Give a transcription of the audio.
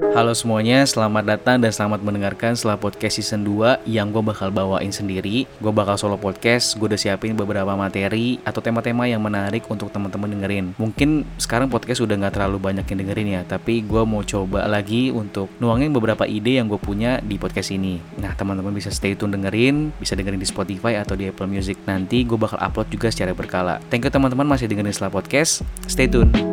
Halo semuanya, selamat datang dan selamat mendengarkan setelah podcast season 2 yang gue bakal bawain sendiri. Gue bakal solo podcast, gue udah siapin beberapa materi atau tema-tema yang menarik untuk teman-teman dengerin. Mungkin sekarang podcast udah nggak terlalu banyak yang dengerin ya, tapi gue mau coba lagi untuk nuangin beberapa ide yang gue punya di podcast ini. Nah, teman-teman bisa stay tune dengerin, bisa dengerin di Spotify atau di Apple Music. Nanti gue bakal upload juga secara berkala. Thank you teman-teman masih dengerin setelah podcast. Stay tune.